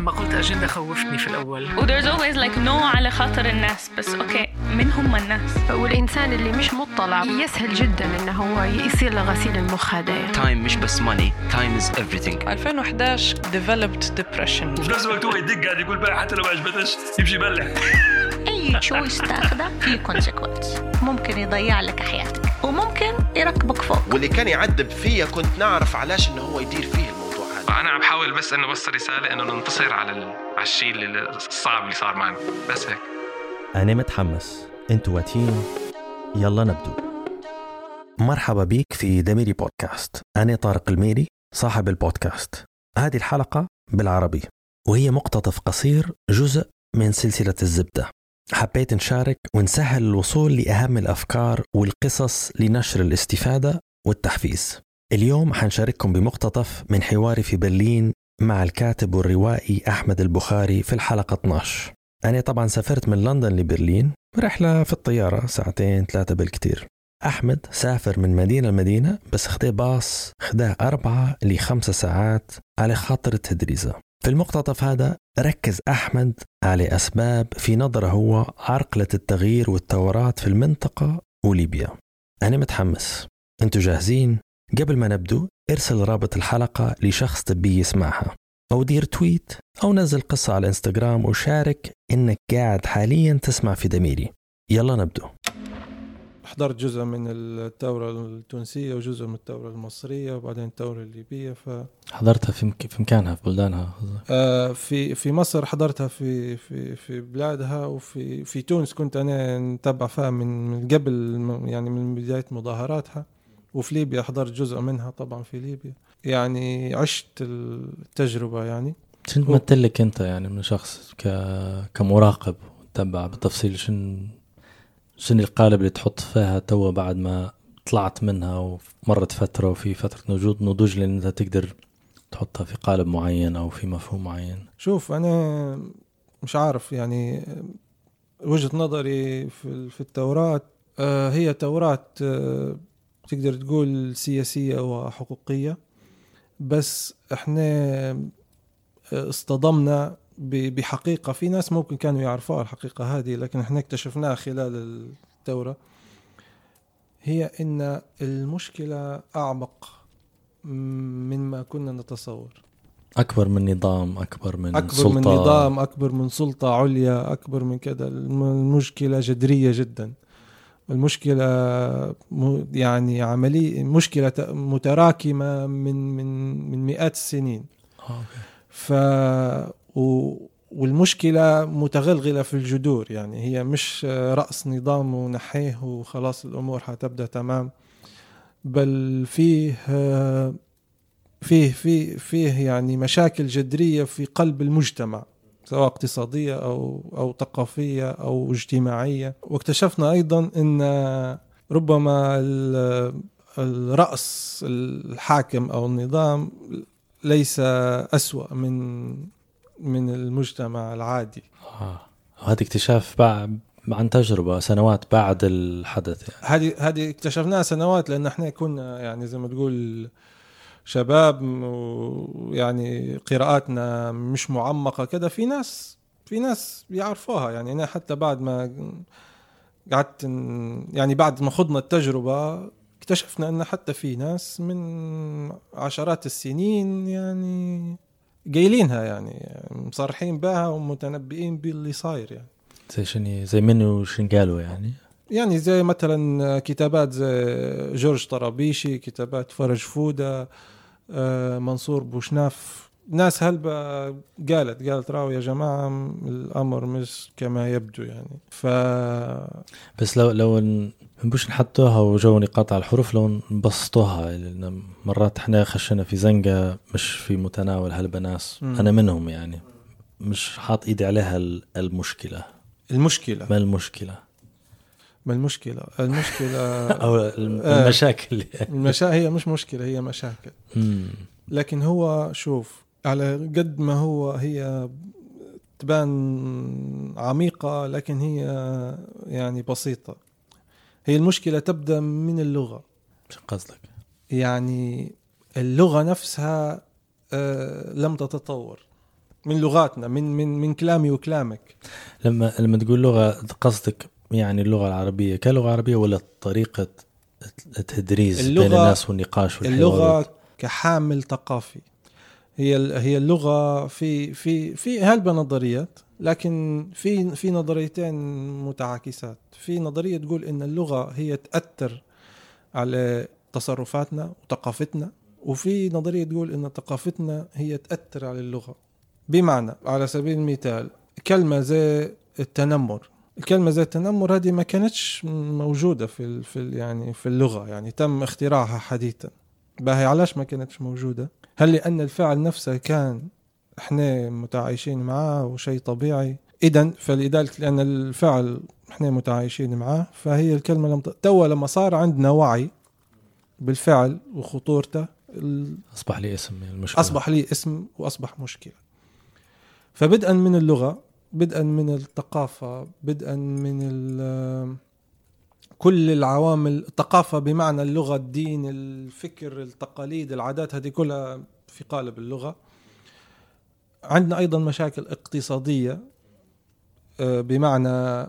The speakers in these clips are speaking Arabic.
لما قلت اجنده خوفتني في الأول. و there's always like no على خاطر الناس بس أوكي من هم الناس؟ والإنسان اللي مش مطلع يسهل جدا إنه هو يصير له غسيل المخ هذا يعني. time مش بس money time is everything. 2011 developed depression. وفي نفس الوقت هو يدق قاعد يقول بقى حتى لو ما عجبتش يمشي يبلع. أي choice تاخده في consequence ممكن يضيع لك حياتك وممكن يركبك فوق. واللي كان يعذب فيا كنت نعرف علاش إنه هو يدير فيه الموضوع هذا أنا عم بحاول بس إنه أوصل رسالة إنه ننتصر على. على الشيء الصعب اللي صار معنا. بس هيك. أنا متحمس. أنتوا واتين. يلا نبدو. مرحبا بيك في دميري بودكاست. أنا طارق الميري صاحب البودكاست. هذه الحلقة بالعربي وهي مقتطف قصير جزء من سلسلة الزبدة. حبيت نشارك ونسهل الوصول لأهم الأفكار والقصص لنشر الاستفادة والتحفيز. اليوم حنشارككم بمقتطف من حواري في برلين مع الكاتب والروائي أحمد البخاري في الحلقة 12 أنا طبعا سافرت من لندن لبرلين رحلة في الطيارة ساعتين ثلاثة بالكتير. أحمد سافر من مدينة لمدينة بس خداه باص خداه أربعة لخمسة ساعات على خاطر التدريزة في المقتطف هذا ركز أحمد على أسباب في نظره هو عرقلة التغيير والثورات في المنطقة وليبيا. أنا متحمس. أنتوا جاهزين؟ قبل ما نبدو ارسل رابط الحلقة لشخص تبي يسمعها أو دير تويت أو نزل قصة على الانستغرام وشارك إنك قاعد حاليا تسمع في دميري. يلا نبدو. حضرت جزء من الثورة التونسية وجزء من الثورة المصرية وبعدين الثورة الليبية ف حضرتها في, مك... في مكانها في بلدانها آه، في في مصر حضرتها في في في بلادها وفي في تونس كنت أنا نتبع فيها من من قبل يعني من بداية مظاهراتها. وفي ليبيا حضرت جزء منها طبعا في ليبيا. يعني عشت التجربة يعني. شنو تمثل لك أنت يعني من شخص ك... كمراقب تتبع بالتفصيل؟ شن شنو القالب اللي تحط فيها توا بعد ما طلعت منها ومرت فترة وفي فترة وجود نضوج لأن أنت تقدر تحطها في قالب معين أو في مفهوم معين؟ شوف أنا مش عارف يعني وجهة نظري في في التوراة آه، هي توراة آه، تقدر تقول سياسية وحقوقية بس إحنا آه، اصطدمنا ب- بحقيقة. في ناس ممكن كانوا يعرفوها الحقيقة هذه لكن إحنا اكتشفناها خلال الثوره هي إن المشكلة أعمق مما كنا نتصور. أكبر من نظام أكبر من أكبر سلطة. من نظام أكبر من سلطة عليا أكبر من كذا. الم- المشكلة جذرية جدا. المشكلة م- يعني عمليه مشكلة متراكمة من من من مئات السنين. آه،. ف و والمشكلة متغلغلة في الجذور. يعني هي مش رأس نظام ونحيه وخلاص الأمور حتبدأ تمام. بل فيه فيه فيه فيه يعني مشاكل جذرية في قلب المجتمع. سواء اقتصادية أو أو ثقافية أو اجتماعية. واكتشفنا أيضا أن ربما ال- الرأس الحاكم أو النظام ليس أسوأ من من المجتمع العادي. آه. هذا اكتشاف بعد عن تجربة سنوات بعد الحدث يعني. هذه هذه اكتشفناها سنوات لأن إحنا كنا يعني زي ما تقول شباب ويعني قراءاتنا مش معمقة كده في ناس في ناس يعرفوها. يعني أنا حتى بعد ما قعدت يعني بعد ما خضنا التجربة اكتشفنا أن حتى في ناس من عشرات السنين يعني قايلينها يعني مصرحين بها ومتنبئين باللي صاير يعني. زي شنو؟ زي منو شن قالوا يعني؟ يعني زي مثلا كتابات زي جورج طرابيشي كتابات فرج فودة آه، منصور بوشناف. ناس هلبة قالت قالت راو يا جماعة الأمر مش كما يبدو يعني. ف بس لو لو مش نحطوها وجو نقاط على الحروف لو نبسطوها لأن مرات إحنا خشنا في زنقة مش في متناول هالبناس مم. أنا منهم يعني. مش حاط إيدي عليها ال- المشكلة. المشكلة. ما المشكلة؟ ما المشكلة المشكلة الم- آه. المشاكل المشا هي مش مشكلة هي مشاكل. لكن هو شوف على قد ما هو هي تبان عميقة لكن هي يعني بسيطة هي المشكلة تبدأ من اللغة شو قصدك؟ يعني اللغة نفسها آه، لم تتطور من لغاتنا من من من كلامي وكلامك لما لما تقول لغة قصدك يعني اللغة العربية كلغة عربية ولا طريقة التدريس بين اللغة- الناس والنقاش والحوار اللغة كحامل ثقافي. هي هي اللغة في في في هلبة نظريات لكن في في نظريتين متعاكسات. في نظرية تقول إن اللغة هي تأثر على تصرفاتنا وثقافتنا وفي نظرية تقول إن ثقافتنا هي تأثر على اللغة. بمعنى على سبيل المثال كلمة زي التنمر. الكلمة زي التنمر هذه ما كانتش موجودة في ال في ال يعني في اللغة يعني تم اختراعها حديثا باهي علاش ما كانتش موجودة؟ هل لأن الفعل نفسه كان إحنا متعايشين معاه وشيء طبيعي؟ إذا فلذلك لأن الفعل إحنا متعايشين معاه فهي الكلمة لم ت... توا لما صار عندنا وعي بالفعل وخطورته ال- أصبح لي اسم المشكلة أصبح لي اسم وأصبح مشكلة فبدءا من اللغة بدءا من الثقافة بدءا من كل العوامل الثقافة بمعنى اللغة الدين الفكر التقاليد العادات هذه كلها في قالب اللغة. عندنا أيضا مشاكل اقتصادية آه، بمعنى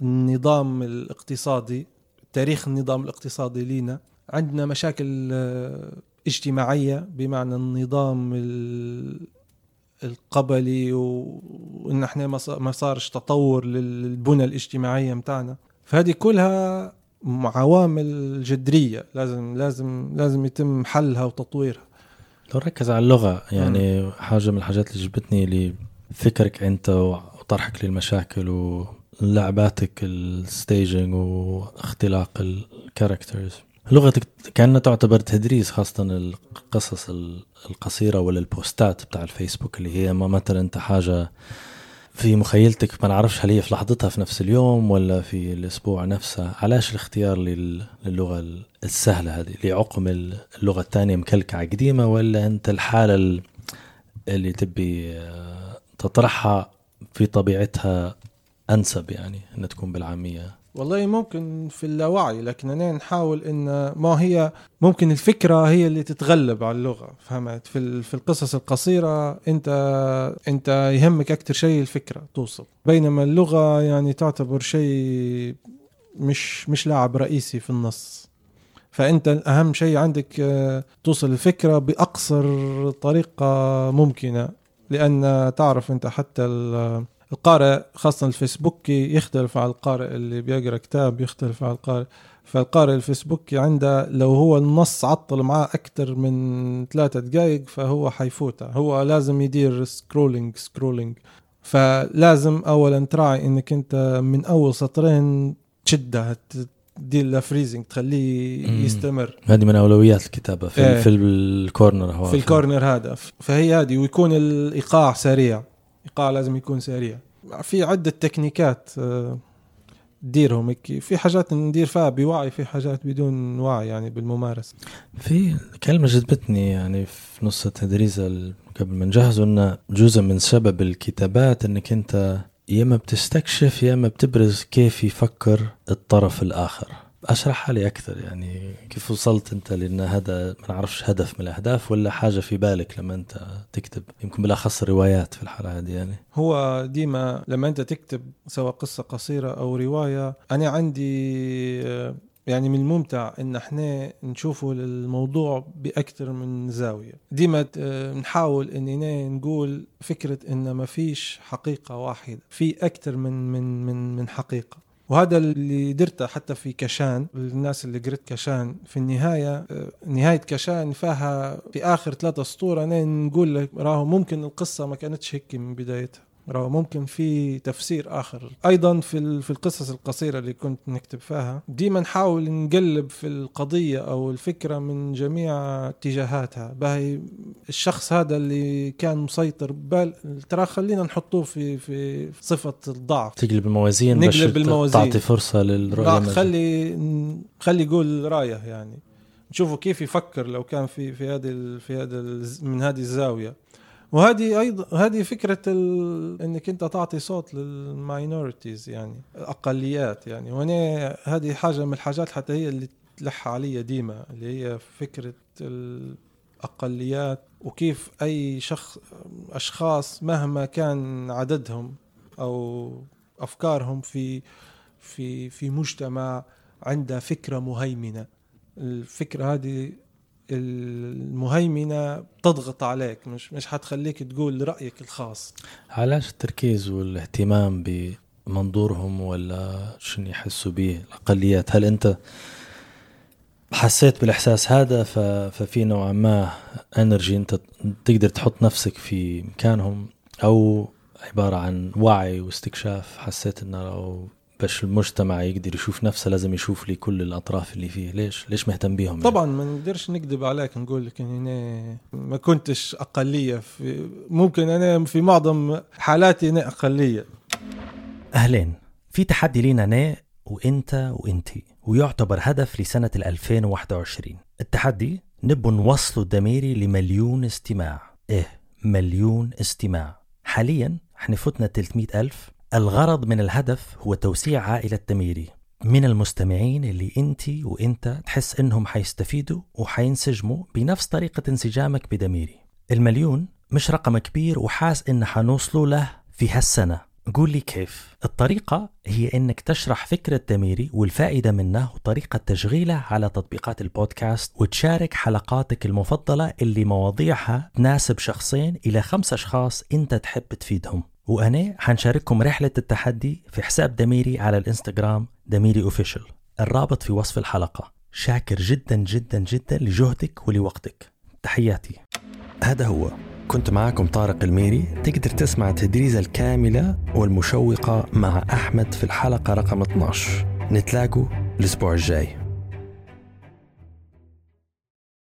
النظام الاقتصادي تاريخ النظام الاقتصادي لينا. عندنا مشاكل آه، اجتماعية بمعنى النظام ال- القبلي وإن إحنا ما صار- ما صارش تطور للبنى الاجتماعية متاعنا. فهذه كلها عوامل جذرية لازم لازم لازم يتم حلها وتطويرها. لو ركز على اللغة يعني حاجة من الحاجات اللي جبتني لفكرك أنت وطرحك للمشاكل ولعباتك ال staging واختلاق ال characters لغتك كأنها تعتبر تدريس خاصة القصص ال- القصيرة ولا البوستات بتاع الفيسبوك اللي هي ما مثلا أنت حاجة في مخيلتك ما نعرفش هل هي في لحظتها في نفس اليوم ولا في الأسبوع نفسه. علاش الاختيار لل- للغة السهلة هذه؟ لعقم اللغة الثانية مكلكعة قديمة ولا أنت الحالة ال- اللي تبي آه، تطرحها في طبيعتها أنسب يعني إنها تكون بالعامية؟ والله ممكن في اللاوعي لكن أنا نحاول إن ما هي ممكن الفكرة هي اللي تتغلب على اللغة فهمت؟ في في القصص القصيرة أنت أنت يهمك أكثر شيء الفكرة توصل. بينما اللغة يعني تعتبر شيء مش مش لاعب رئيسي في النص. فأنت أهم شيء عندك آه، توصل الفكرة بأقصر طريقة ممكنة لأن تعرف أنت حتى القارئ خاصة الفيسبوكي يختلف على القارئ اللي بيقرأ كتاب يختلف على القارئ. فالقارئ الفيسبوكي عنده لو هو النص عطل معاه أكثر من ثلاثة دقائق فهو حيفوته هو لازم يدير scrolling scrolling فلازم أولا تراعي إنك أنت من أول سطرين تشدها ت- تدير له freezing تخليه. يستمر. هذه من أولويات الكتابة في, إيه. في ال corner هو. في ال corner هذا. فهي هذه ويكون الإيقاع سريع. الايقاع لازم يكون سريع. في عدة تكنيكات آه، تديرهم هيك في حاجات ندير فيها بوعي في حاجات بدون وعي يعني بالممارسة. في كلمة جذبتني يعني في نص التدريس ال- قبل ما نجهزه انه جزء من سبب الكتابات إنك أنت يا إما بتستكشف يا إما بتبرز كيف يفكر الطرف الآخر. أشرحها لي أكثر يعني كيف وصلت أنت لأن هذا ما نعرفش هدف من الأهداف ولا حاجة في بالك لما أنت تكتب؟ يمكن بالأخص الروايات في الحالة هذه يعني. هو ديما لما أنت تكتب سواء قصة قصيرة أو رواية أنا عندي يعني من الممتع إن إحنا نشوفوا الموضوع بأكثر من زاوية. ديما نحاول إننا نقول فكرة إن ما فيش حقيقة واحدة في أكثر من من من من حقيقة. وهذا اللي درته حتى في كشان الناس اللي قريت كشان في النهاية آه، نهاية كشان فيها في آخر ثلاثة سطور أنا نقول لك راهو ممكن القصة ما كانتش هيك من بدايتها. راهو ممكن في تفسير آخر. أيضا في في القصص القصيرة اللي كنت نكتب فيها ديما نحاول نقلب في القضية أو الفكرة من جميع اتجاهاتها. باهي الشخص هذا اللي كان مسيطر بال ترى خلينا نحطوه في في صفة الضعف. تقلب الموازين نقلب الموازين. تعطي فرصة للرؤية خلي خلي يقول رأيه يعني. نشوفوا كيف يفكر لو كان في في هذه في هذا من هذه الزاوية. وهذه أيضا هذه فكرة ال... إنك أنت تعطي صوت للماينورتيز يعني الأقليات يعني. وأنا هذه حاجة من الحاجات حتى هي اللي تلح علي ديما اللي هي فكرة الأقليات وكيف أي شخص أشخاص مهما كان عددهم أو أفكارهم في في في مجتمع عنده فكرة مهيمنة. الفكرة هذه المهيمنة تضغط عليك مش مش حتخليك تقول رأيك الخاص. علاش التركيز والاهتمام بمنظورهم ولا شنو يحسوا به الأقليات؟ هل أنت حسيت بالإحساس هذا ففي نوعا ما انرجي أنت تقدر تحط نفسك في مكانهم؟ أو عبارة عن وعي واستكشاف حسيت إنه لو باش المجتمع يقدر يشوف نفسه لازم يشوف لي كل الأطراف اللي فيه. ليش؟ ليش مهتم بيهم يعني؟ طبعا ما نقدرش نكذب عليك نقول لك اني ما كنتش أقلية في ممكن أنا في معظم حالاتي أنا أقلية. أهلين في تحدي لينا أنا وأنت وانتي ويعتبر هدف لسنة 2021 التحدي نبو نوصلوا الدميري لمليون استماع. إيه مليون استماع. حاليا إحنا فتنا 300 ألف الغرض من الهدف هو توسيع عائلة دميري من المستمعين اللي انت وانت تحس انهم حيستفيدوا وحينسجموا بنفس طريقة انسجامك بدميري. المليون مش رقم كبير وحاس ان حنوصلوا له في هالسنة. قول لي كيف. الطريقة هي انك تشرح فكرة دميري والفائدة منه وطريقة تشغيله على تطبيقات البودكاست وتشارك حلقاتك المفضلة اللي مواضيعها تناسب شخصين إلى خمس أشخاص أنت تحب تفيدهم. وأنا حنشارككم رحلة التحدي في حساب دميري على الإنستغرام دميري أوفيشل الرابط في وصف الحلقة. شاكر جدا جدا جدا لجهدك ولوقتك. تحياتي. هذا هو. كنت معاكم طارق الميري. تقدر تسمع التدريزة الكاملة والمشوقة مع أحمد في الحلقة رقم 12 نتلاقوا الأسبوع الجاي.